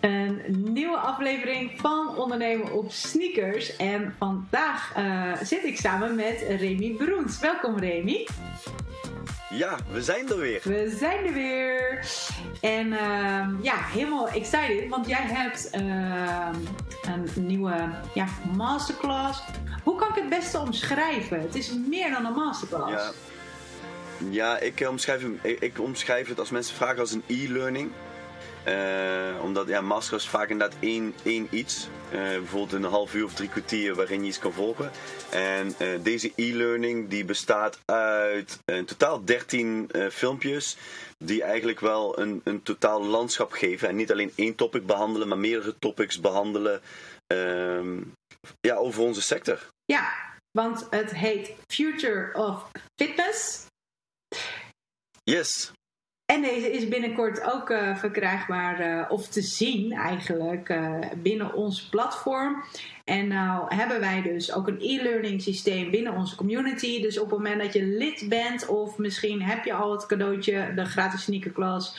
Een nieuwe aflevering van Ondernemen op Sneakers. En vandaag uh, zit ik samen met Remy Broens. Welkom Remy. Ja, we zijn er weer. We zijn er weer. En uh, ja, helemaal excited, want jij hebt uh, een nieuwe ja, masterclass. Hoe kan ik het beste omschrijven? Het is meer dan een masterclass. Ja, ja ik, omschrijf, ik, ik omschrijf het als mensen vragen als een e-learning. Uh, omdat ja, masterclass vaak inderdaad één, één iets. Uh, bijvoorbeeld een half uur of drie kwartier waarin je iets kan volgen. En uh, deze e-learning die bestaat uit in totaal 13 filmpjes. Die eigenlijk wel een, een totaal landschap geven. En niet alleen één topic behandelen, maar meerdere topics behandelen. Ehm, ja, over onze sector. Ja, want het heet Future of Fitness. Yes. En deze is binnenkort ook uh, verkrijgbaar uh, of te zien eigenlijk uh, binnen ons platform. En nou hebben wij dus ook een e-learning systeem binnen onze community. Dus op het moment dat je lid bent of misschien heb je al het cadeautje, de gratis sneakerklas,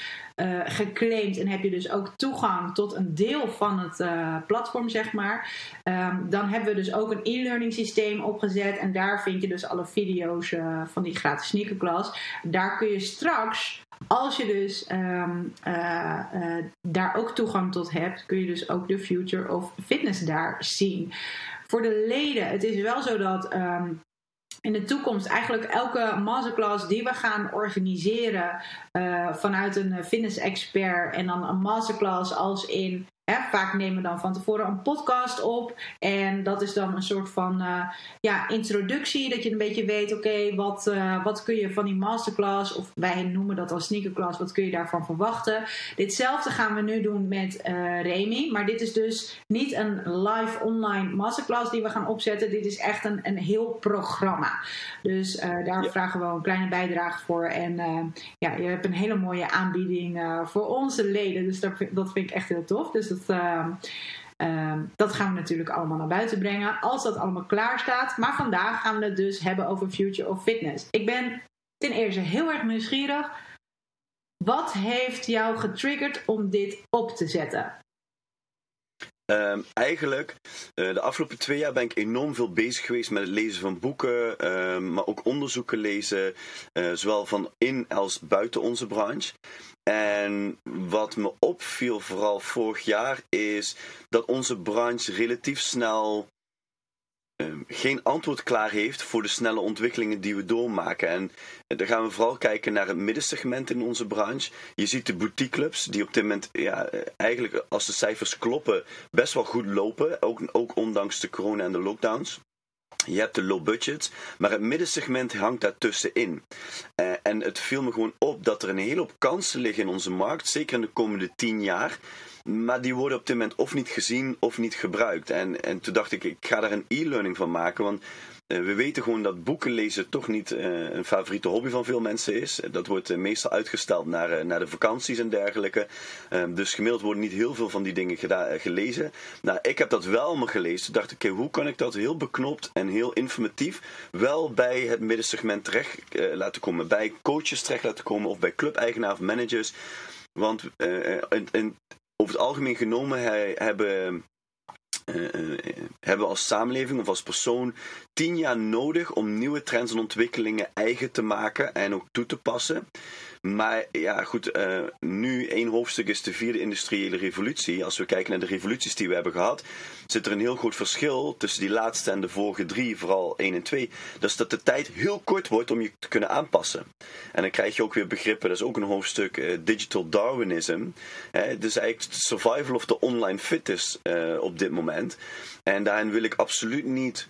geclaimd en heb je dus ook toegang tot een deel van het platform, zeg maar. Um, dan hebben we dus ook een e-learning systeem opgezet en daar vind je dus alle video's van die gratis sneakerklas. Daar kun je straks als je dus um, uh, uh, daar ook toegang tot hebt, kun je dus ook de Future of Fitness daar zien. Voor de leden, het is wel zo dat um, in de toekomst eigenlijk elke masterclass die we gaan organiseren uh, vanuit een fitness expert en dan een masterclass als in Hè, vaak nemen we dan van tevoren een podcast op. En dat is dan een soort van uh, ja, introductie. Dat je een beetje weet, oké, okay, wat, uh, wat kun je van die masterclass, of wij noemen dat als sneakerclass, wat kun je daarvan verwachten. Ditzelfde gaan we nu doen met uh, Remy. Maar dit is dus niet een live online masterclass die we gaan opzetten. Dit is echt een, een heel programma. Dus daar ja. vragen we een kleine bijdrage voor. En ja, je hebt een hele mooie aanbieding voor onze leden. Dus dat, dat vind ik echt heel tof. Dus dat uh, uh, dat gaan we natuurlijk allemaal naar buiten brengen als dat allemaal klaar staat. Maar vandaag gaan we het dus hebben over Future of Fitness. Ik ben ten eerste heel erg nieuwsgierig. Wat heeft jou getriggerd om dit op te zetten? Um, eigenlijk, uh, de afgelopen twee jaar ben ik enorm veel bezig geweest met het lezen van boeken, uh, maar ook onderzoeken lezen, uh, zowel van in als buiten onze branche. En wat me opviel, vooral vorig jaar, is dat onze branche relatief snel geen antwoord klaar heeft voor de snelle ontwikkelingen die we doormaken. En dan gaan we vooral kijken naar het middensegment in onze branche. Je ziet de boutiqueclubs die op dit moment, ja, eigenlijk als de cijfers kloppen, best wel goed lopen. Ook, ook ondanks de corona en de lockdowns. Je hebt de low budget, maar het middensegment hangt daartussenin. Uh, en het viel me gewoon op dat er een hele hoop kansen liggen in onze markt, zeker in de komende tien jaar. Maar die worden op dit moment of niet gezien of niet gebruikt. En, en toen dacht ik, ik ga daar een e-learning van maken. Want we weten gewoon dat boeken lezen toch niet uh, een favoriete hobby van veel mensen is. Dat wordt meestal uitgesteld naar, naar de vakanties en dergelijke. Ehm, dus gemiddeld worden niet heel veel van die dingen gelezen. Nou, ik heb dat wel allemaal gelezen. Toen dacht ik, hoe kan ik dat heel beknopt en heel informatief wel bij het middensegment terecht laten komen. Bij coaches terecht laten komen of bij clubeigenaren of managers. Want over het algemeen genomen hebben, uh, uh, hebben we als samenleving of als persoon tien jaar nodig om nieuwe trends en ontwikkelingen eigen te maken en ook toe te passen. Maar ja, goed, uh, nu één hoofdstuk is de vierde industriële revolutie. Als we kijken naar de revoluties die we hebben gehad, zit er een heel groot verschil tussen die laatste en de vorige drie, vooral één en twee. Dat is dat de tijd heel kort wordt om je te kunnen aanpassen. En dan krijg je ook weer begrippen, dat is ook een hoofdstuk digital Darwinism. Hè, dus eigenlijk survival of the online fittest uh, op dit moment. En daarin wil ik absoluut niet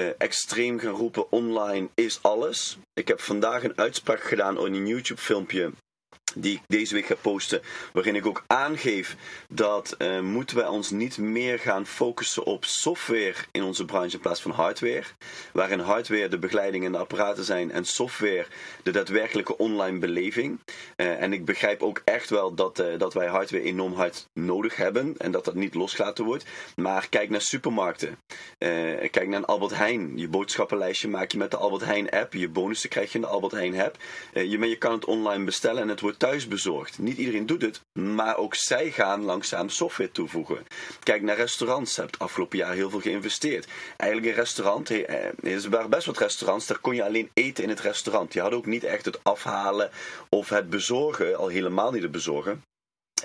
uh, extreem gaan roepen online is alles. Ik heb vandaag een uitspraak gedaan in een YouTube filmpje die ik deze week ga posten, waarin ik ook aangeef dat uh, moeten wij ons niet meer gaan focussen op software in onze branche in plaats van hardware. Waarin hardware de begeleiding en de apparaten zijn en software de daadwerkelijke online beleving. Uh, en ik begrijp ook echt wel dat, uh, dat wij hardware enorm hard nodig hebben en dat dat niet losgelaten wordt. Maar kijk naar supermarkten. kijk naar Albert Heijn. Je boodschappenlijstje maak je met de Albert Heijn app. Je bonussen krijg je in de Albert Heijn app. je, je kan het online bestellen en het wordt thuis bezorgd. Niet iedereen doet het, maar ook zij gaan langzaam software toevoegen. Kijk naar restaurants. Ze hebben het afgelopen jaar heel veel geïnvesteerd. Eigenlijk een restaurant, er waren best wat restaurants, daar kon je alleen eten in het restaurant. Je had ook niet echt het afhalen of het bezorgen, al helemaal niet het bezorgen.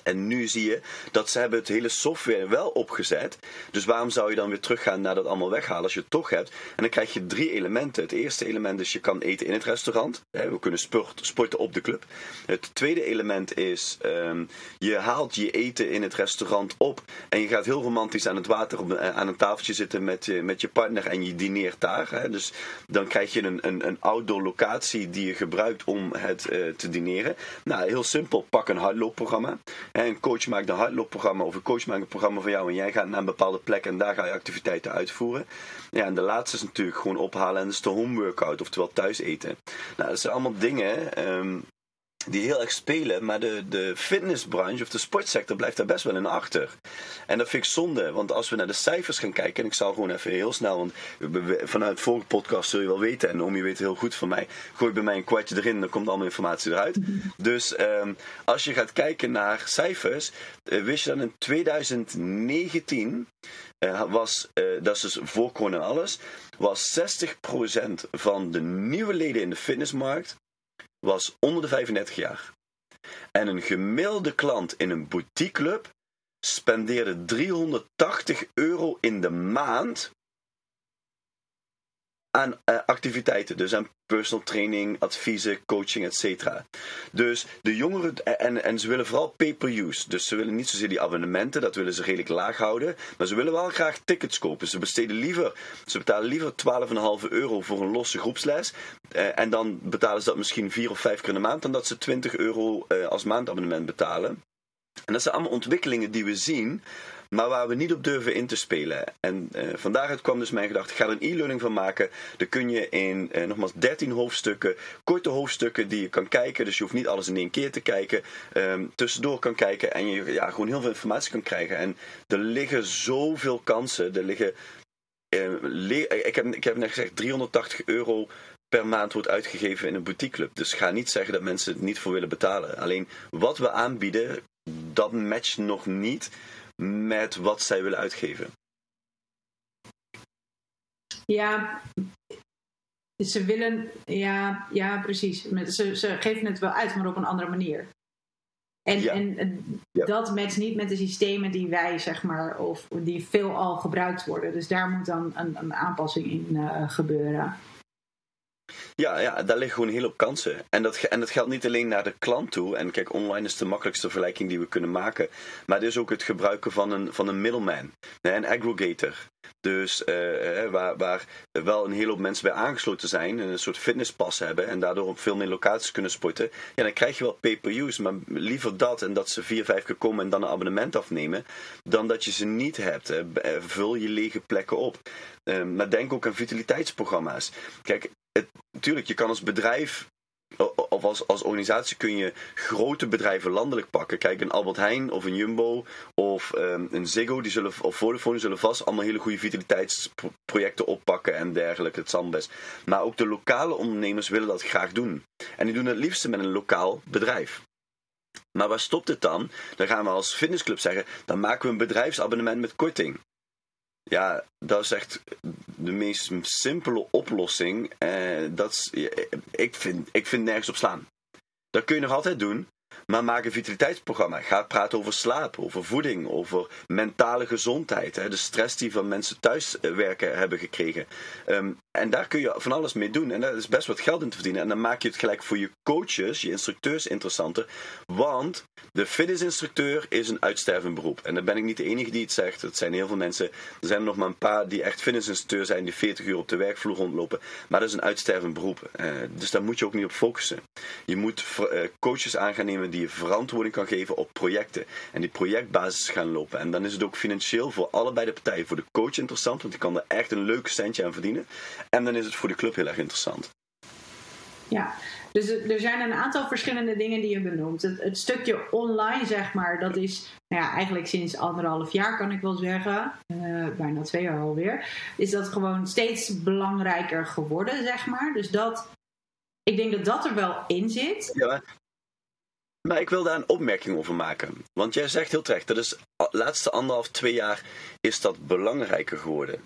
En nu zie je dat ze hebben het hele software wel opgezet. Dus waarom zou je dan weer teruggaan naar dat allemaal weghalen als je het toch hebt? En dan krijg je drie elementen. Het eerste element is je kan eten in het restaurant. We kunnen sporten op de club. Het tweede element is um, je haalt je eten in het restaurant op. En je gaat heel romantisch aan het water op, eh, aan een tafeltje zitten met je, met je partner en je dineert daar. Dus dan krijg je een, een, outdoor locatie die je gebruikt om het uh, te dineren. Nou, heel simpel. Pak een hardloopprogramma. Een coach maakt een hardloopprogramma of een coach maakt een programma voor jou en jij gaat naar een bepaalde plek en daar ga je activiteiten uitvoeren. Ja, en de laatste is natuurlijk gewoon ophalen en dat is de home workout, oftewel thuis eten. Nou, dat zijn allemaal dingen um, die heel erg spelen, maar de, de fitnessbranche of de sportsector blijft daar best wel in achter. En dat vind ik zonde, want als we naar de cijfers gaan kijken, en ik zal gewoon even heel snel, want vanuit vorige podcast zul je wel weten, en om je weet heel goed van mij, gooi bij mij een kwartje erin, dan komt allemaal informatie eruit. Dus um, als je gaat kijken naar cijfers, uh, wist je dat in 2019 uh, was, uh, dat is dus voor alles, was 60% van de nieuwe leden in de fitnessmarkt was onder de 35 jaar. En een gemiddelde klant in een boutiqueclub spendeerde 380 euro in de maand aan uh, activiteiten. Dus aan personal training, adviezen, coaching, etc. Dus de jongeren, en, en ze willen vooral pay-per-use. Dus ze willen niet zozeer die abonnementen, dat willen ze redelijk laag houden. Maar ze willen wel graag tickets kopen. Ze besteden liever, ze betalen liever 12,5 euro voor een losse groepsles. Uh, en dan betalen ze dat misschien vier of vijf keer in de maand, dan dat ze 20 euro als maandabonnement betalen. En dat zijn allemaal ontwikkelingen die we zien maar waar we niet op durven in te spelen. En uh, van daaruit kwam dus mijn gedachte, ga er een e-learning van maken. Dan kun je in uh, nogmaals 13 hoofdstukken, korte hoofdstukken die je kan kijken. Dus je hoeft niet alles in één keer te kijken. Um, tussendoor kan kijken en je ja, gewoon heel veel informatie kan krijgen. En er liggen zoveel kansen. Er liggen, uh, ik, heb, ik heb net gezegd, 380 euro per maand wordt uitgegeven in een boutiqueclub. Dus ga niet zeggen dat mensen het niet voor willen betalen. Alleen wat we aanbieden, dat matcht nog niet met wat zij willen uitgeven. Ja, ze willen, ja, ja precies. Ze, ze geven het wel uit, maar op een andere manier. En, en dat matcht niet met de systemen die wij, zeg maar, of die veelal gebruikt worden. Dus daar moet dan een, een aanpassing in uh, gebeuren. Ja, ja, daar liggen gewoon hele hoop kansen. En dat, en dat geldt niet alleen naar de klant toe. En kijk, online is de makkelijkste vergelijking die we kunnen maken. Maar het is ook het gebruiken van een, van een middleman, een aggregator. Dus uh, waar, waar wel een hele hoop mensen bij aangesloten zijn, en een soort fitnesspas hebben en daardoor op veel meer locaties kunnen sporten. Ja, dan krijg je wel pay-per-use, maar liever dat en dat ze vier, vijf keer komen en dan een abonnement afnemen, dan dat je ze niet hebt. Uh, vul je lege plekken op. Uh, maar denk ook aan vitaliteitsprogramma's. Kijk, het, natuurlijk, je kan als bedrijf of als, als organisatie kun je grote bedrijven landelijk pakken. Kijk, een Albert Heijn of een Jumbo of um, een Ziggo die zullen, of Vodafone zullen vast allemaal hele goede vitaliteitsprojecten oppakken en dergelijke. Het zal best. Maar ook de lokale ondernemers willen dat graag doen. En die doen het liefste met een lokaal bedrijf. Maar waar stopt het dan? Dan gaan we als fitnessclub zeggen, dan maken we een bedrijfsabonnement met korting. Ja, dat is echt de meest simpele oplossing. Uh, dat is, ik, vind, ik vind nergens op slaan. Dat kun je nog altijd doen. Maar maak een vitaliteitsprogramma. Ga praten over slaap, over voeding, over mentale gezondheid. Hè, de stress die van mensen thuis eh, hebben gekregen. Um, en daar kun je van alles mee doen. En daar is best wat geld in te verdienen. En dan maak je het gelijk voor je coaches, je instructeurs interessanter. Want de fitnessinstructeur is een uitstervend beroep. En daar ben ik niet de enige die het zegt. Het zijn heel veel mensen. Er zijn er nog maar een paar die echt fitnessinstructeur zijn, die 40 uur op de werkvloer rondlopen. Maar dat is een uitstervend beroep. Uh, dus daar moet je ook niet op focussen. Je moet uh, coaches aan gaan nemen die je verantwoording kan geven op projecten. En die projectbasis gaan lopen. En dan is het ook financieel voor allebei de partijen. Voor de coach interessant, want die kan er echt een leuk centje aan verdienen. En dan is het voor de club heel erg interessant. Ja, dus er zijn een aantal verschillende dingen die je benoemt. Het, het, stukje online, zeg maar, dat is nou ja, eigenlijk sinds anderhalf jaar, kan ik wel zeggen, uh, bijna twee jaar alweer, is dat gewoon steeds belangrijker geworden, zeg maar. Dus dat, ik denk dat dat er wel in zit. Ja, Maar ik wil daar een opmerking over maken. Want jij zegt heel terecht, dat is de laatste anderhalf, twee jaar is dat belangrijker geworden.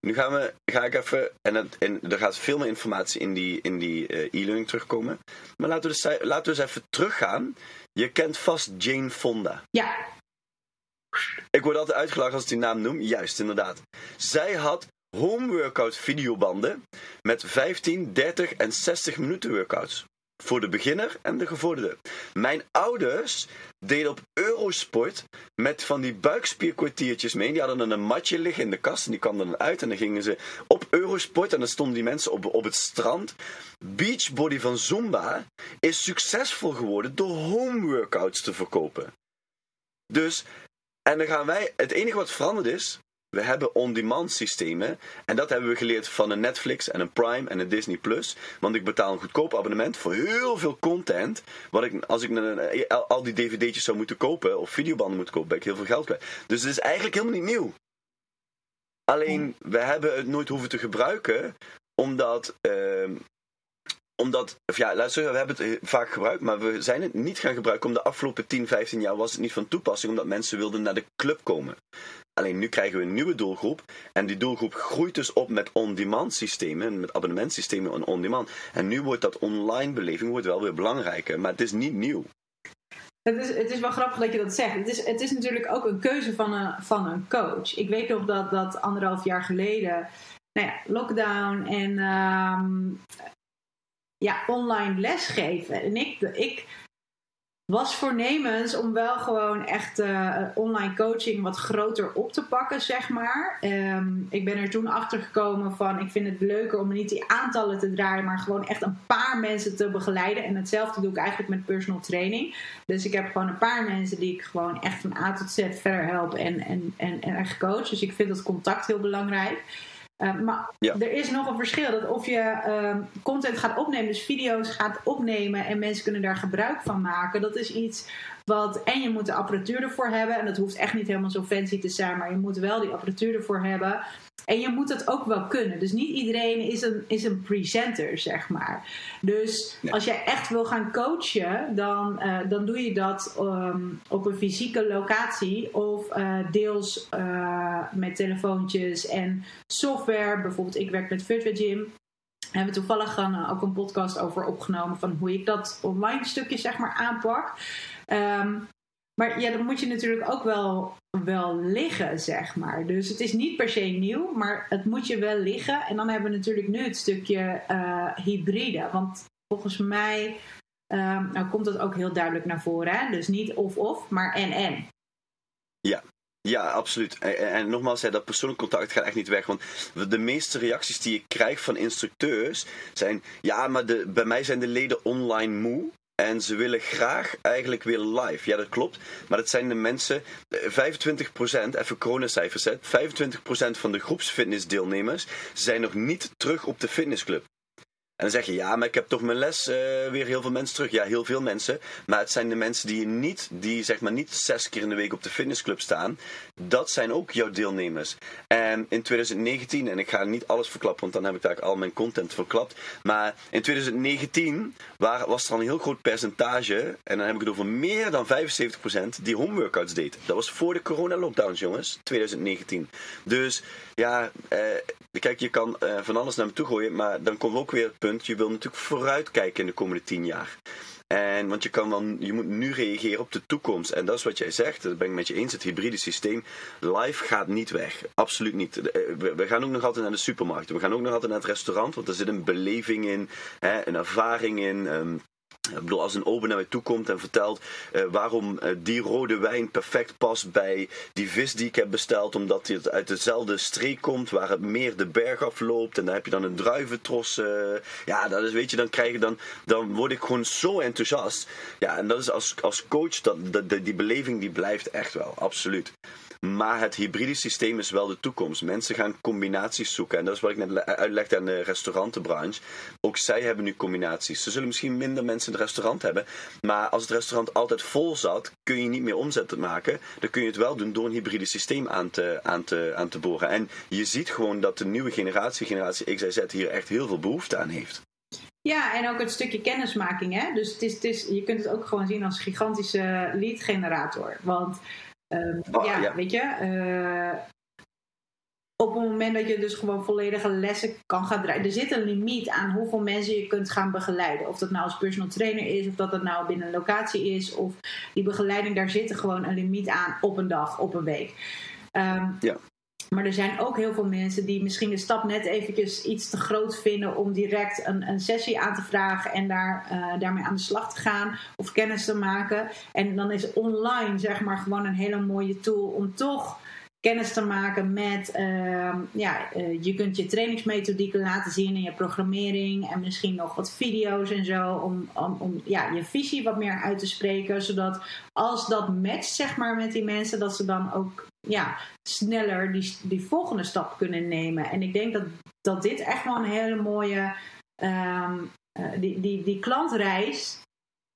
Nu gaan we, ga ik even, en, het, en er gaat veel meer informatie in die, in die uh, e-learning terugkomen. Maar laten we, dus, laten we eens even teruggaan. Je kent vast Jane Fonda. Ja. Ik word altijd uitgelachen als ik die naam noem. Juist, inderdaad. Zij had home workout videobanden met 15, 30 en 60 minuten workouts. Voor de beginner en de gevorderde. Mijn ouders deden op Eurosport met van die buikspierkwartiertjes mee. Die hadden een matje liggen in de kast en die kwam dan uit. En dan gingen ze op Eurosport en dan stonden die mensen op, op het strand. Beachbody van Zumba is succesvol geworden door home workouts te verkopen. Dus, en dan gaan wij, het enige wat veranderd is, we hebben on-demand systemen. En dat hebben we geleerd van een Netflix en een Prime en een Disney Plus. Want ik betaal een goedkoop abonnement voor heel veel content. Wat ik, als ik al die dvd'tjes zou moeten kopen of videobanden moet kopen, ben ik heel veel geld kwijt. Dus het is eigenlijk helemaal niet nieuw. Alleen, we hebben het nooit hoeven te gebruiken, omdat uh, omdat, of ja, luister, we hebben het vaak gebruikt, maar we zijn het niet gaan gebruiken. Om de afgelopen 10, 15 jaar was het niet van toepassing, omdat mensen wilden naar de club komen. Alleen nu krijgen we een nieuwe doelgroep. En die doelgroep groeit dus op met on-demand systemen, met abonnementsystemen en on-demand. En nu wordt dat online beleving wordt wel weer belangrijker, maar het is niet nieuw. Het is, het is wel grappig dat je dat zegt. Het is, het is natuurlijk ook een keuze van een, van een coach. Ik weet nog dat, dat anderhalf jaar geleden, nou ja, lockdown en um, ja, online lesgeven. En ik, ik was voornemens om wel gewoon echt uh, online coaching wat groter op te pakken, zeg maar. Um, ik ben er toen achter gekomen van, ik vind het leuker om niet die aantallen te draaien, maar gewoon echt een paar mensen te begeleiden. En hetzelfde doe ik eigenlijk met personal training. Dus ik heb gewoon een paar mensen die ik gewoon echt van A tot Z verder help en, en, en, en echt coach. Dus ik vind dat contact heel belangrijk. Uh, maar er is nog een verschil. Dat of je uh, content gaat opnemen, dus video's gaat opnemen en mensen kunnen daar gebruik van maken. Dat is iets wat. En je moet de apparatuur ervoor hebben. En dat hoeft echt niet helemaal zo fancy te zijn, maar je moet wel die apparatuur ervoor hebben. En je moet het ook wel kunnen. Dus niet iedereen is een, is een presenter, zeg maar. Dus als jij echt wil gaan coachen, dan, uh, dan doe je dat um, op een fysieke locatie of uh, deels uh, met telefoontjes en software. Bijvoorbeeld, ik werk met Virtual Gym. We hebben toevallig gaan, ook een podcast over opgenomen van hoe ik dat online stukje zeg maar aanpak. Um, maar ja, dan moet je natuurlijk ook wel, wel liggen, zeg maar. Dus het is niet per se nieuw, maar het moet je wel liggen. En dan hebben we natuurlijk nu het stukje uh, hybride. Want volgens mij um, nou komt dat ook heel duidelijk naar voren. Hè? Dus niet of-of, maar en-en. Ja, ja, absoluut. En, en nogmaals, dat persoonlijk contact gaat echt niet weg. Want de meeste reacties die ik krijg van instructeurs zijn: ja, maar de, bij mij zijn de leden online moe. En ze willen graag eigenlijk weer live. Ja, dat klopt. Maar dat zijn de mensen, 25%, eh, even coronacijfers, 25% van de groepsfitnessdeelnemers zijn nog niet terug op de fitnessclub. En dan zeg je, ja, maar ik heb toch mijn les uh, weer heel veel mensen terug. Ja, heel veel mensen. Maar het zijn de mensen die niet, die zeg maar niet zes keer in de week op de fitnessclub staan. Dat zijn ook jouw deelnemers. En in 2019, en ik ga niet alles verklappen, want dan heb ik daar al mijn content verklapt. Maar in 2019 waar, was er al een heel groot percentage, en dan heb ik het over meer dan 75%, die homeworkouts deed. Dat was voor de corona-lockdowns, jongens, 2019. Dus ja, eh, kijk, je kan eh, van alles naar me toe gooien, maar dan komt ook weer het punt, je wil natuurlijk vooruitkijken in de komende tien jaar. En, want je, kan dan, je moet nu reageren op de toekomst. En dat is wat jij zegt, dat ben ik met je eens. Het hybride systeem, live gaat niet weg. Absoluut niet. Eh, we gaan ook nog altijd naar de supermarkt. We gaan ook nog altijd naar het restaurant, want er zit een beleving in, hè, een ervaring in. Um, ik bedoel, als een ober naar mij toe komt en vertelt uh, waarom uh, die rode wijn perfect past bij die vis die ik heb besteld, omdat het uit dezelfde streek komt, waar het meer de berg afloopt, en dan heb je dan een druiventros. Uh, ja, dat is, weet je, dan krijg je dan, dan word ik gewoon zo enthousiast. Ja, en dat is als, als coach, dat, dat, die beleving die blijft echt wel, absoluut. Maar het hybride systeem is wel de toekomst. Mensen gaan combinaties zoeken. En dat is wat ik net uitlegde aan de restaurantenbranche. Ook zij hebben nu combinaties. Ze zullen misschien minder mensen het restaurant hebben. Maar als het restaurant altijd vol zat, kun je niet meer omzet maken. Dan kun je het wel doen door een hybride systeem aan te, aan te, aan te boren. En je ziet gewoon dat de nieuwe generatie, generatie X, Z, hier echt heel veel behoefte aan heeft. Ja, en ook het stukje kennismaking. Hè? Dus het is, het is, je kunt het ook gewoon zien als gigantische lead generator. Want um, ja, weet je, uh, op het moment dat je dus gewoon volledige lessen kan gaan draaien. Er zit een limiet aan hoeveel mensen je kunt gaan begeleiden. Of dat nou als personal trainer is, of dat dat nou binnen een locatie is. Of die begeleiding, daar zit er gewoon een limiet aan op een dag, op een week. Um, ja. Maar er zijn ook heel veel mensen die misschien de stap net eventjes iets te groot vinden om direct een, een sessie aan te vragen en daar, uh, daarmee aan de slag te gaan of kennis te maken. En dan is online zeg maar gewoon een hele mooie tool om toch kennis te maken met, uh, ja, uh, je kunt je trainingsmethodieken laten zien in je programmering en misschien nog wat video's en zo om, om, om ja, je visie wat meer uit te spreken, zodat als dat matcht zeg maar met die mensen, dat ze dan ook ja, sneller die, die volgende stap kunnen nemen. En ik denk dat, dat dit echt wel een hele mooie, um, die, die, die klantreis,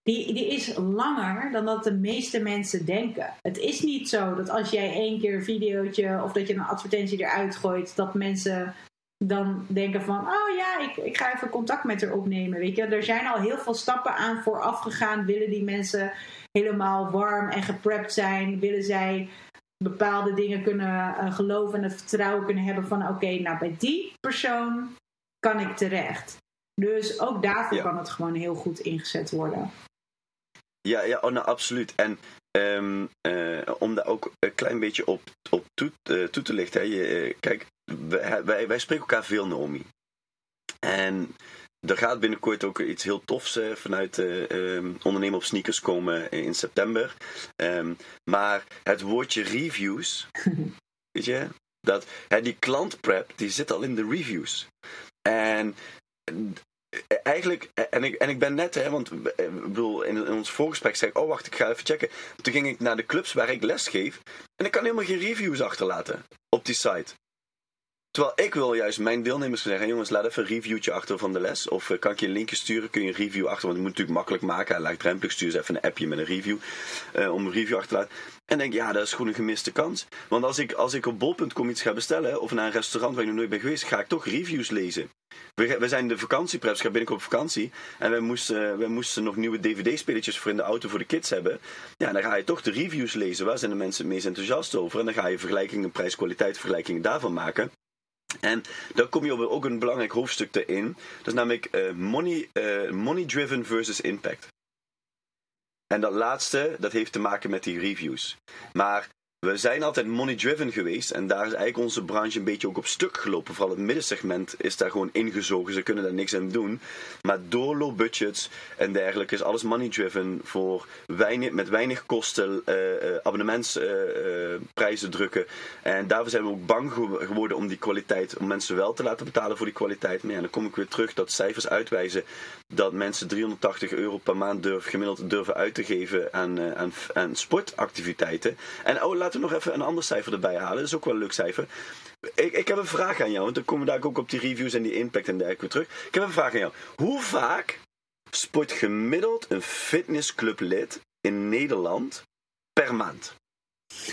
die, die is langer dan dat de meeste mensen denken. Het is niet zo dat als jij één keer een videootje of dat je een advertentie eruit gooit, dat mensen dan denken van, oh ja, ik, ik ga even contact met haar opnemen. Weet je, er zijn al heel veel stappen aan vooraf gegaan. Willen die mensen helemaal warm en geprept zijn? Willen zij bepaalde dingen kunnen uh, geloven en het vertrouwen kunnen hebben van, oké, nou bij die persoon kan ik terecht. Dus ook daarvoor kan het gewoon heel goed ingezet worden. Ja, ja oh, nou, absoluut. En um, uh, om daar ook een klein beetje op, op toe, uh, toe te lichten. Hè. Je, uh, kijk, wij, wij spreken elkaar veel, Naomi. En er gaat binnenkort ook iets heel tofs vanuit um, ondernemen op sneakers komen in september. Um, maar het woordje reviews, weet je, dat, hè, die klantprep, die zit al in de reviews. En eigenlijk, en ik, en ik ben net, hè, want ik bedoel, in, in ons voorgesprek zei ik, oh wacht, ik ga even checken. Toen ging ik naar de clubs waar ik les geef en ik kan helemaal geen reviews achterlaten op die site. Terwijl ik wil juist mijn deelnemers zeggen, jongens, laat even een reviewtje achter van de les. Of uh, kan ik je een linkje sturen, kun je een review achter, want ik moet het natuurlijk makkelijk maken. Laagdrempelig, stuur eens even een appje met een review, uh, om een review achter te laten. En denk, ja, dat is gewoon een gemiste kans. Want als ik, als ik op bol.com iets ga bestellen, of naar een restaurant waar ik nog nooit ben geweest, ga ik toch reviews lezen. We, we zijn de vakantiepreps, ga binnenkort op vakantie. En wij moesten, wij moesten nog nieuwe dvd-spelletjes voor in de auto voor de kids hebben. Ja, dan ga je toch de reviews lezen. Waar zijn de mensen het meest enthousiast over? En dan ga je vergelijkingen, prijs-kwaliteit vergelijkingen daarvan maken. En dan kom je op ook een belangrijk hoofdstuk erin. Dat is namelijk uh, money, uh, money driven versus impact. En dat laatste, dat heeft te maken met die reviews. Maar we zijn altijd money-driven geweest en daar is eigenlijk onze branche een beetje ook op stuk gelopen. Vooral het middensegment is daar gewoon ingezogen, ze kunnen daar niks aan doen. Maar door low budgets en dergelijke is alles money-driven voor weinig, met weinig kosten uh, uh, abonnementsprijzen drukken. En daarvoor zijn we ook bang geworden om die kwaliteit, om mensen wel te laten betalen voor die kwaliteit. Maar ja, dan kom ik weer terug dat cijfers uitwijzen dat mensen 380 euro per maand gemiddeld durven uit te geven aan, aan, aan sportactiviteiten. En oh, laat nog even een ander cijfer erbij halen. Dat is ook wel een leuk cijfer. Ik, ik heb een vraag aan jou, want dan komen we daar ook op die reviews en die impact en dergelijke terug. Ik heb een vraag aan jou. Hoe vaak sport gemiddeld een fitnessclublid in Nederland per maand?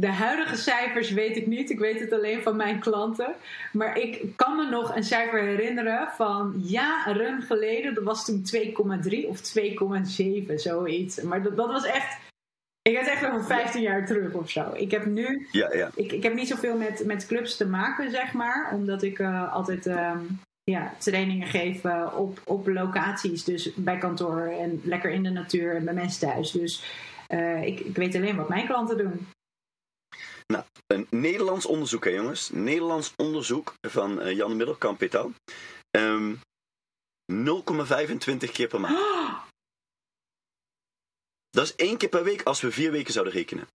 De huidige cijfers weet ik niet. Ik weet het alleen van mijn klanten. Maar ik kan me nog een cijfer herinneren van jaren geleden. Dat was toen 2,3 of 2,7, zoiets. Maar dat, dat was echt ik heb het echt over 15 jaar terug of zo. Ik heb nu. Ja, ja. Ik, ik heb niet zoveel met, met clubs te maken, zeg maar. Omdat ik uh, altijd uh, ja, trainingen geef uh, op, op locaties. Dus bij kantoor en lekker in de natuur en bij mensen thuis. Dus eh, ik, ik weet alleen wat mijn klanten doen. Nou, een Nederlands onderzoek, hè jongens. Nederlands onderzoek van Jan Middelkamp et al. Um, 0,25 keer per maand. Dat is één keer per week als we vier weken zouden rekenen.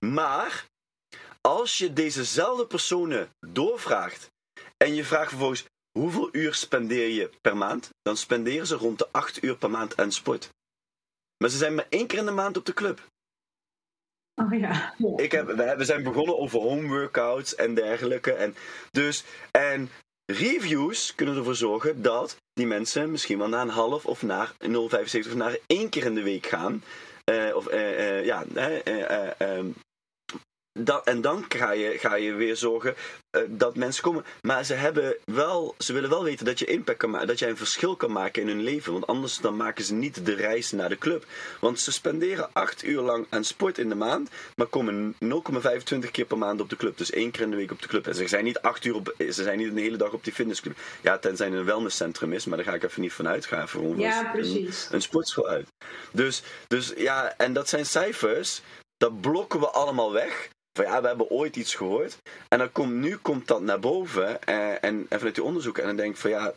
Maar als je dezezelfde personen doorvraagt en je vraagt vervolgens hoeveel uur spendeer je per maand, dan spenderen ze rond de acht uur per maand aan sport. Maar ze zijn maar één keer in de maand op de club. Oh ja. Ik heb, we, zijn begonnen over home workouts en dergelijke. En, dus, en reviews kunnen ervoor zorgen dat die mensen misschien wel naar een half of naar 0,75 of naar één keer in de week gaan. Uh, of uh, uh, ja, dan, en dan ga je, ga je weer zorgen uh, dat mensen komen. Maar ze, hebben wel, ze willen wel weten dat je impact kan maken, dat jij een verschil kan maken in hun leven. Want anders dan maken ze niet de reis naar de club. Want ze spenderen acht uur lang aan sport in de maand, maar komen 0,25 keer per maand op de club. Dus één keer in de week op de club. En ze zijn niet acht uur op, ze zijn niet de hele dag op die fitnessclub. Ja, tenzij het een wellnesscentrum is, maar daar ga ik even niet van uitgaan. Voor ja, precies. Een, een sportschool uit. Dus, dus ja, en dat zijn cijfers, dat blokken we allemaal weg van ja, we hebben ooit iets gehoord. En dan komt, nu komt dat naar boven en, eh, en, en vanuit die onderzoeken. En dan denk ik van ja,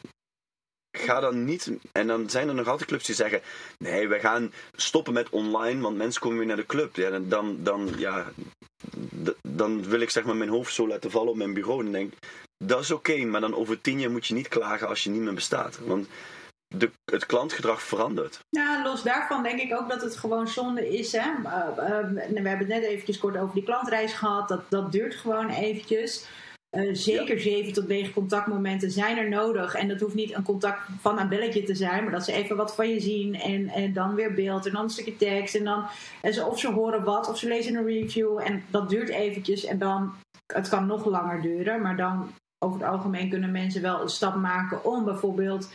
ga dan niet. En dan zijn er nog altijd clubs die zeggen: nee, we gaan stoppen met online, want mensen komen weer naar de club. Ja, dan, dan, ja, dan wil ik zeg maar mijn hoofd zo laten vallen op mijn bureau. En denk: dat is oké, maar dan over tien jaar moet je niet klagen als je niet meer bestaat. Want de, het klantgedrag verandert. Ja, los daarvan denk ik ook dat het gewoon zonde is. Hè? Uh, uh, we hebben het net eventjes kort over die klantreis gehad. Dat, dat duurt gewoon eventjes. Uh, zeker ja. 7 tot 9 contactmomenten zijn er nodig. En dat hoeft niet een contact van een belletje te zijn, maar dat ze even wat van je zien en, en dan weer beeld en dan een stukje tekst. En dan en ze, of ze horen wat of ze lezen een review en dat duurt eventjes. En dan, het kan nog langer duren, maar dan over het algemeen kunnen mensen wel een stap maken om bijvoorbeeld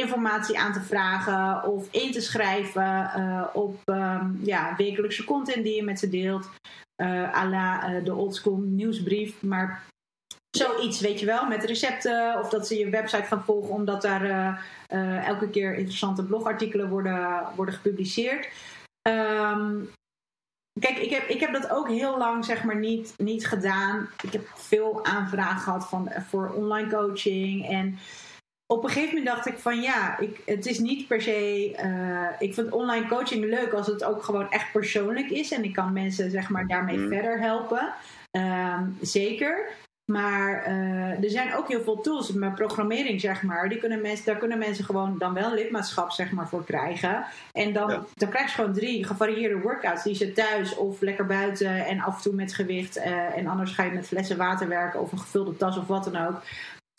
informatie aan te vragen of in te schrijven uh, op um, ja, wekelijkse content die je met ze deelt. Uh, la uh, de oldschool nieuwsbrief. Maar zoiets, weet je wel, met recepten. Of dat ze je website gaan volgen omdat daar elke keer interessante blogartikelen worden, worden gepubliceerd. Um, Kijk, ik heb, ik heb dat ook heel lang zeg maar niet, niet gedaan. Ik heb veel aanvragen gehad van, voor online coaching. En op een gegeven moment dacht ik van ja, ik, het is niet per se. Uh, ik vind online coaching leuk als het ook gewoon echt persoonlijk is. En ik kan mensen zeg maar daarmee mm. verder helpen. Um, zeker. Maar uh, er zijn ook heel veel tools, met programmering zeg maar, die kunnen mensen, daar kunnen mensen gewoon dan wel lidmaatschap zeg maar, voor krijgen. En dan, ja. dan krijg je gewoon drie gevarieerde workouts die ze thuis of lekker buiten en af en toe met gewicht. Uh, en anders ga je met flessen water werken of een gevulde tas of wat dan ook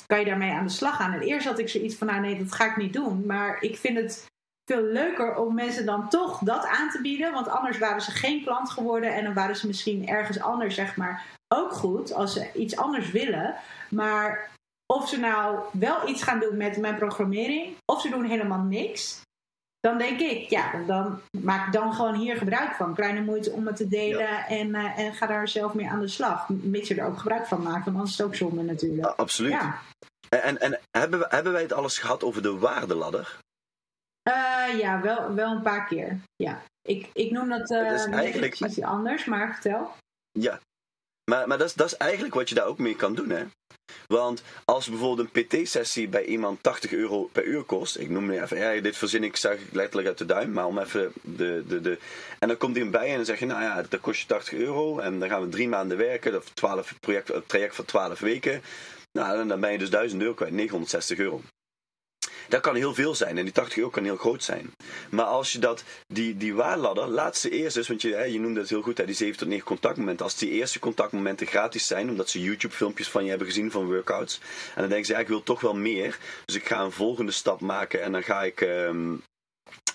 kan je daarmee aan de slag gaan. En eerst had ik zoiets van, nou nee, dat ga ik niet doen. Maar ik vind het veel leuker om mensen dan toch dat aan te bieden. Want anders waren ze geen klant geworden. En dan waren ze misschien ergens anders, zeg maar, ook goed. Als ze iets anders willen. Maar of ze nou wel iets gaan doen met mijn programmering. Of ze doen helemaal niks dan denk ik, ja, dan maak dan gewoon hier gebruik van. Kleine moeite om het te delen en, uh, en ga daar zelf mee aan de slag. Mits je er ook gebruik van maakt, want anders is het ook zonde natuurlijk. absoluut. Ja. En, en hebben, we, hebben wij het alles gehad over de waardeladder? Uh, ja, wel, wel een paar keer. Ja. Ik, ik noem dat, uh, eigenlijk iets anders, maar vertel. Ja, maar, maar dat, is, dat is eigenlijk wat je daar ook mee kan doen, hè? Want als bijvoorbeeld een PT-sessie bij iemand 80 euro per uur kost, ik noem het even, ja, dit verzin ik, zeg ik letterlijk uit de duim, maar om even de. de, de en dan komt iemand bij en dan zeg je, nou ja, dat kost je 80 euro en dan gaan we drie maanden werken, of 12 project, traject van 12 weken. Nou, dan ben je dus 1000 euro kwijt, 960 euro. Dat kan heel veel zijn en die 80 euro kan heel groot zijn. Maar als je dat, die, die waarladder, laat ze eerst eens, want je, je noemde het heel goed, hè, die 7 tot 9 contactmomenten. Als die eerste contactmomenten gratis zijn, omdat ze YouTube-filmpjes van je hebben gezien van workouts. En dan denken ze, ja, ik wil toch wel meer. Dus ik ga een volgende stap maken en dan ga ik. Um,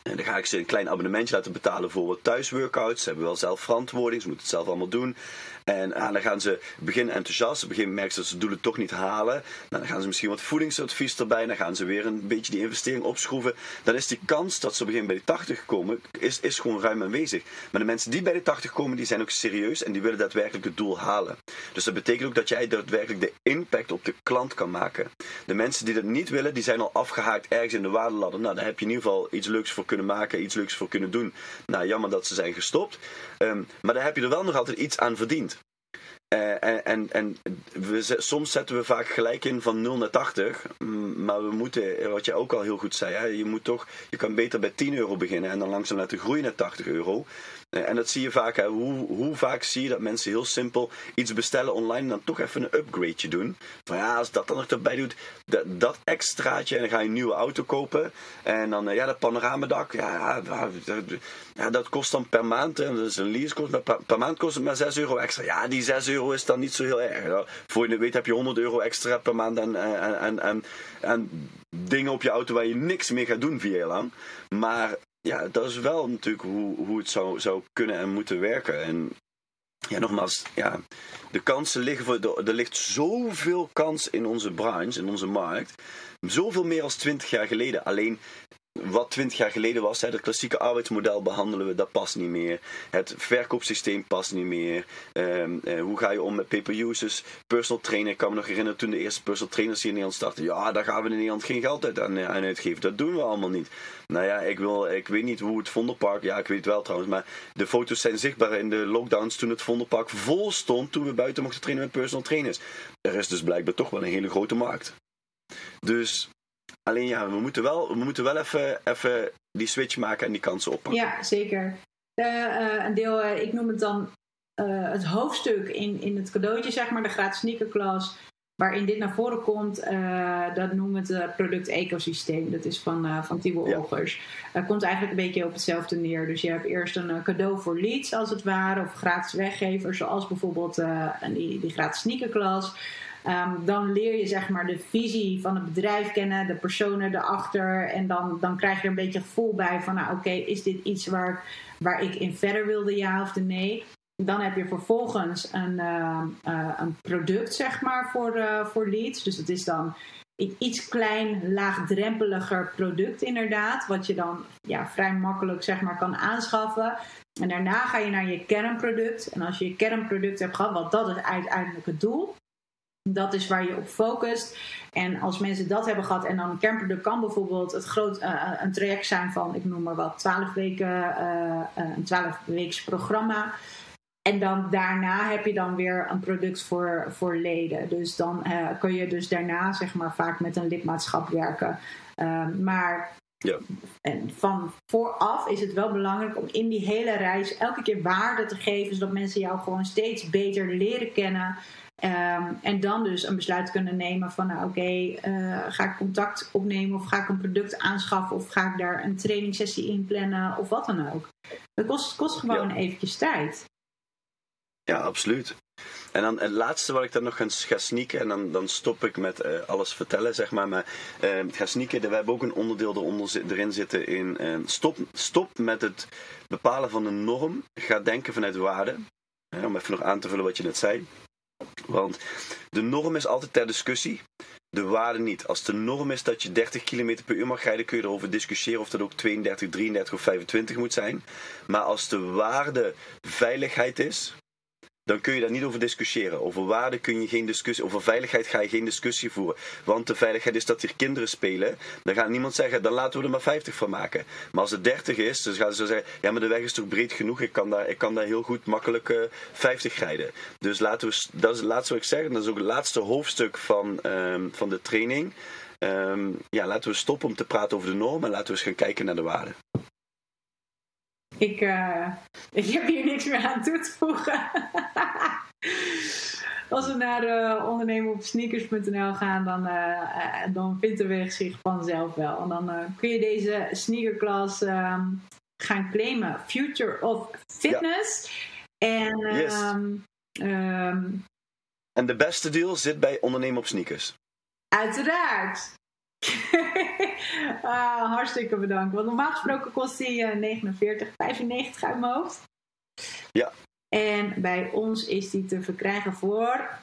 en dan ga ik ze een klein abonnementje laten betalen voor wat thuisworkouts. Ze hebben wel zelf verantwoording, ze moeten het zelf allemaal doen. En ah, dan gaan ze beginnen enthousiast. Gegeven moment merken ze dat ze doelen toch niet halen. Nou, dan gaan ze misschien wat voedingsadvies erbij. Dan gaan ze weer een beetje die investering opschroeven. Dan is die kans dat ze gegeven moment bij de 80 komen, is, is gewoon ruim aanwezig. Maar de mensen die bij de 80 komen, die zijn ook serieus en die willen daadwerkelijk het doel halen. Dus dat betekent ook dat jij daadwerkelijk de impact op de klant kan maken. De mensen die dat niet willen, die zijn al afgehaakt ergens in de waardeladder. Nou, daar heb je in ieder geval iets leuks voor kunnen maken, iets leuks voor kunnen doen. Nou, jammer dat ze zijn gestopt. Um, maar daar heb je er wel nog altijd iets aan verdiend. Uh, en en, en we, soms zetten we vaak gelijk in van 0 naar 80. Maar we moeten, wat je ook al heel goed zei, hè, je, moet toch, je kan beter bij 10 euro beginnen en dan langzaam laten groeien naar 80 euro. Eh, en dat zie je vaak. Hè. Hoe, hoe vaak zie je dat mensen heel simpel iets bestellen online en dan toch even een upgradeje doen. Van ja, als dat dan nog erbij doet, dat, dat extraatje en dan ga je een nieuwe auto kopen. En dan, eh, ja, dat panoramadak, ja, dat, dat kost dan per maand. En dat is een lease kost, per, maand kost het maar 6 euro extra. Ja, die 6 euro is dan niet zo heel erg. Voor je weet heb je 100 euro extra per maand en, en, en, en, en dingen op je auto waar je niks mee gaat doen vier jaar lang. Maar ja, dat is wel natuurlijk hoe, hoe het zou, zou kunnen en moeten werken. En ja, nogmaals, ja, de kansen liggen voor. Er ligt zoveel kans in onze branche, in onze markt. Zoveel meer als 20 jaar geleden. Alleen wat 20 jaar geleden was, het klassieke arbeidsmodel behandelen we, dat past niet meer. Het verkoopsysteem past niet meer. Ehm, eh, hoe ga je om met pay-per-users? Personal trainer, ik kan me nog herinneren toen de eerste personal trainers hier in Nederland startten. Ja, daar gaan we in Nederland geen geld uit aan, aan uitgeven. Dat doen we allemaal niet. Nou ja, ik, wil, ik weet niet hoe het Vondelpark, ja ik weet het wel trouwens, maar de foto's zijn zichtbaar in de lockdowns toen het Vondelpark vol stond toen we buiten mochten trainen met personal trainers. Er is dus blijkbaar toch wel een hele grote markt. Dus Alleen ja, we moeten wel, we moeten wel even, even die switch maken en die kansen oppakken. Ja, zeker. Uh, een deel, uh, ik noem het dan uh, het hoofdstuk in, in het cadeautje, zeg maar, de gratis sneakerklas. Waarin dit naar voren komt, dat noemen we het product ecosysteem. Dat is van, van Thibaut ja. Olgers. komt eigenlijk een beetje op hetzelfde neer. Dus je hebt eerst een cadeau voor leads, als het ware, of gratis weggevers, zoals bijvoorbeeld die, die gratis sneakerklas. Um, dan leer je zeg maar de visie van het bedrijf kennen, de personen erachter. En dan, dan krijg je er een beetje gevoel bij van, nou oké, is dit iets waar, waar ik in verder wilde, ja of nee? Dan heb je vervolgens een, uh, uh, een product, zeg maar, voor, uh, voor leads. Dus dat is dan iets klein, laagdrempeliger product inderdaad. Wat je dan ja, vrij makkelijk zeg maar, kan aanschaffen. En daarna ga je naar je kernproduct. En als je je kernproduct hebt gehad, want dat is uiteindelijk het doel. Dat is waar je op focust. En als mensen dat hebben gehad en dan een kernproduct kan bijvoorbeeld het groot, uh, een traject zijn van, ik noem maar wat, 12 weken, uh, een 12 weeks programma. En dan daarna heb je dan weer een product voor, voor leden. Dus dan uh, kun je dus daarna zeg maar vaak met een lidmaatschap werken. Ehm, maar ja. en van vooraf is het wel belangrijk om in die hele reis elke keer waarde te geven. Zodat mensen jou gewoon steeds beter leren kennen. Um, en dan dus een besluit kunnen nemen van, nou oké, okay, uh, ga ik contact opnemen of ga ik een product aanschaffen of ga ik daar een trainingssessie in plannen of wat dan ook. Dat kost, kost gewoon ja. eventjes tijd. Ja, absoluut. En dan het laatste wat ik dan nog ga, sneaken, en dan, dan stop ik met uh, alles vertellen, zeg maar. Maar uh, ga sneaken, we hebben ook een onderdeel eronder, erin zitten in uh, stop, stop met het bepalen van een norm. Ga denken vanuit waarde. om even nog aan te vullen wat je net zei. Want de norm is altijd ter discussie, de waarde niet. Als de norm is dat je 30 km per uur mag rijden, kun je erover discussiëren of dat ook 32, 33 of 25 moet zijn. Maar als de waarde veiligheid is, dan kun je daar niet over discussiëren. Over waarde kun je geen discussie, over veiligheid ga je geen discussie voeren. Want de veiligheid is dat hier kinderen spelen. Dan gaat niemand zeggen, dan laten we er maar 50 van maken. Maar als het 30 is, dan gaan ze zeggen, ja maar de weg is toch breed genoeg, ik kan daar, ik kan daar heel goed makkelijk uh, eh, 50 rijden. Dus laten we, dat is het laatste wat ik zeg, dat is ook het laatste hoofdstuk van, um, van de training. Um, ja, laten we stoppen om te praten over de norm en laten we eens gaan kijken naar de waarde. Ik, uh, ik heb hier niks meer aan toe te voegen. Als we naar uh, ondernemen op sneakers.nl gaan, dan, uh, dan vindt de weg zich vanzelf wel. En dan kun je deze sneakerklas um, gaan claimen. Future of Fitness. Ja. En, yes. um, um, en de beste deal zit bij ondernemen op sneakers. Uiteraard. ah, hartstikke bedankt. Want normaal gesproken kost die uh, 49,95 uit mijn hoofd. Ja. En bij ons is die te verkrijgen voor...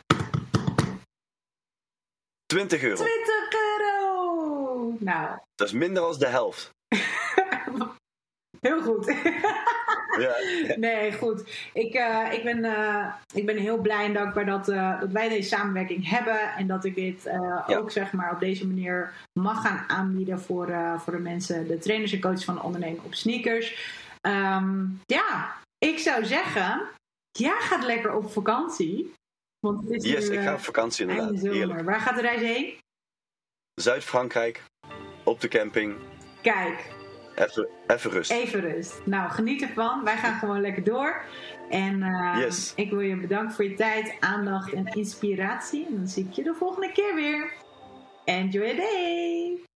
20 euro. 20 euro! Nou. Dat is minder dan de helft. Heel goed. Nee, goed. Ik, uh, ik, ben, uh, ik ben heel blij en dankbaar dat, uh, dat wij deze samenwerking hebben. En dat ik dit ja. ook zeg maar, op deze manier mag gaan aanbieden voor, voor de mensen, de trainers en coaches van ondernemen op sneakers. Um, ja, ik zou zeggen, ja, gaat lekker op vakantie. Want het is yes, nu, ik ga op vakantie inderdaad. Waar gaat de reis heen? Zuid-Frankrijk, op de camping. Kijk, Even, even rust. Even rust. Nou, geniet ervan. Wij gaan gewoon lekker door. En uh, yes. ik wil je bedanken voor je tijd, aandacht en inspiratie. En dan zie ik je de volgende keer weer. Enjoy your day!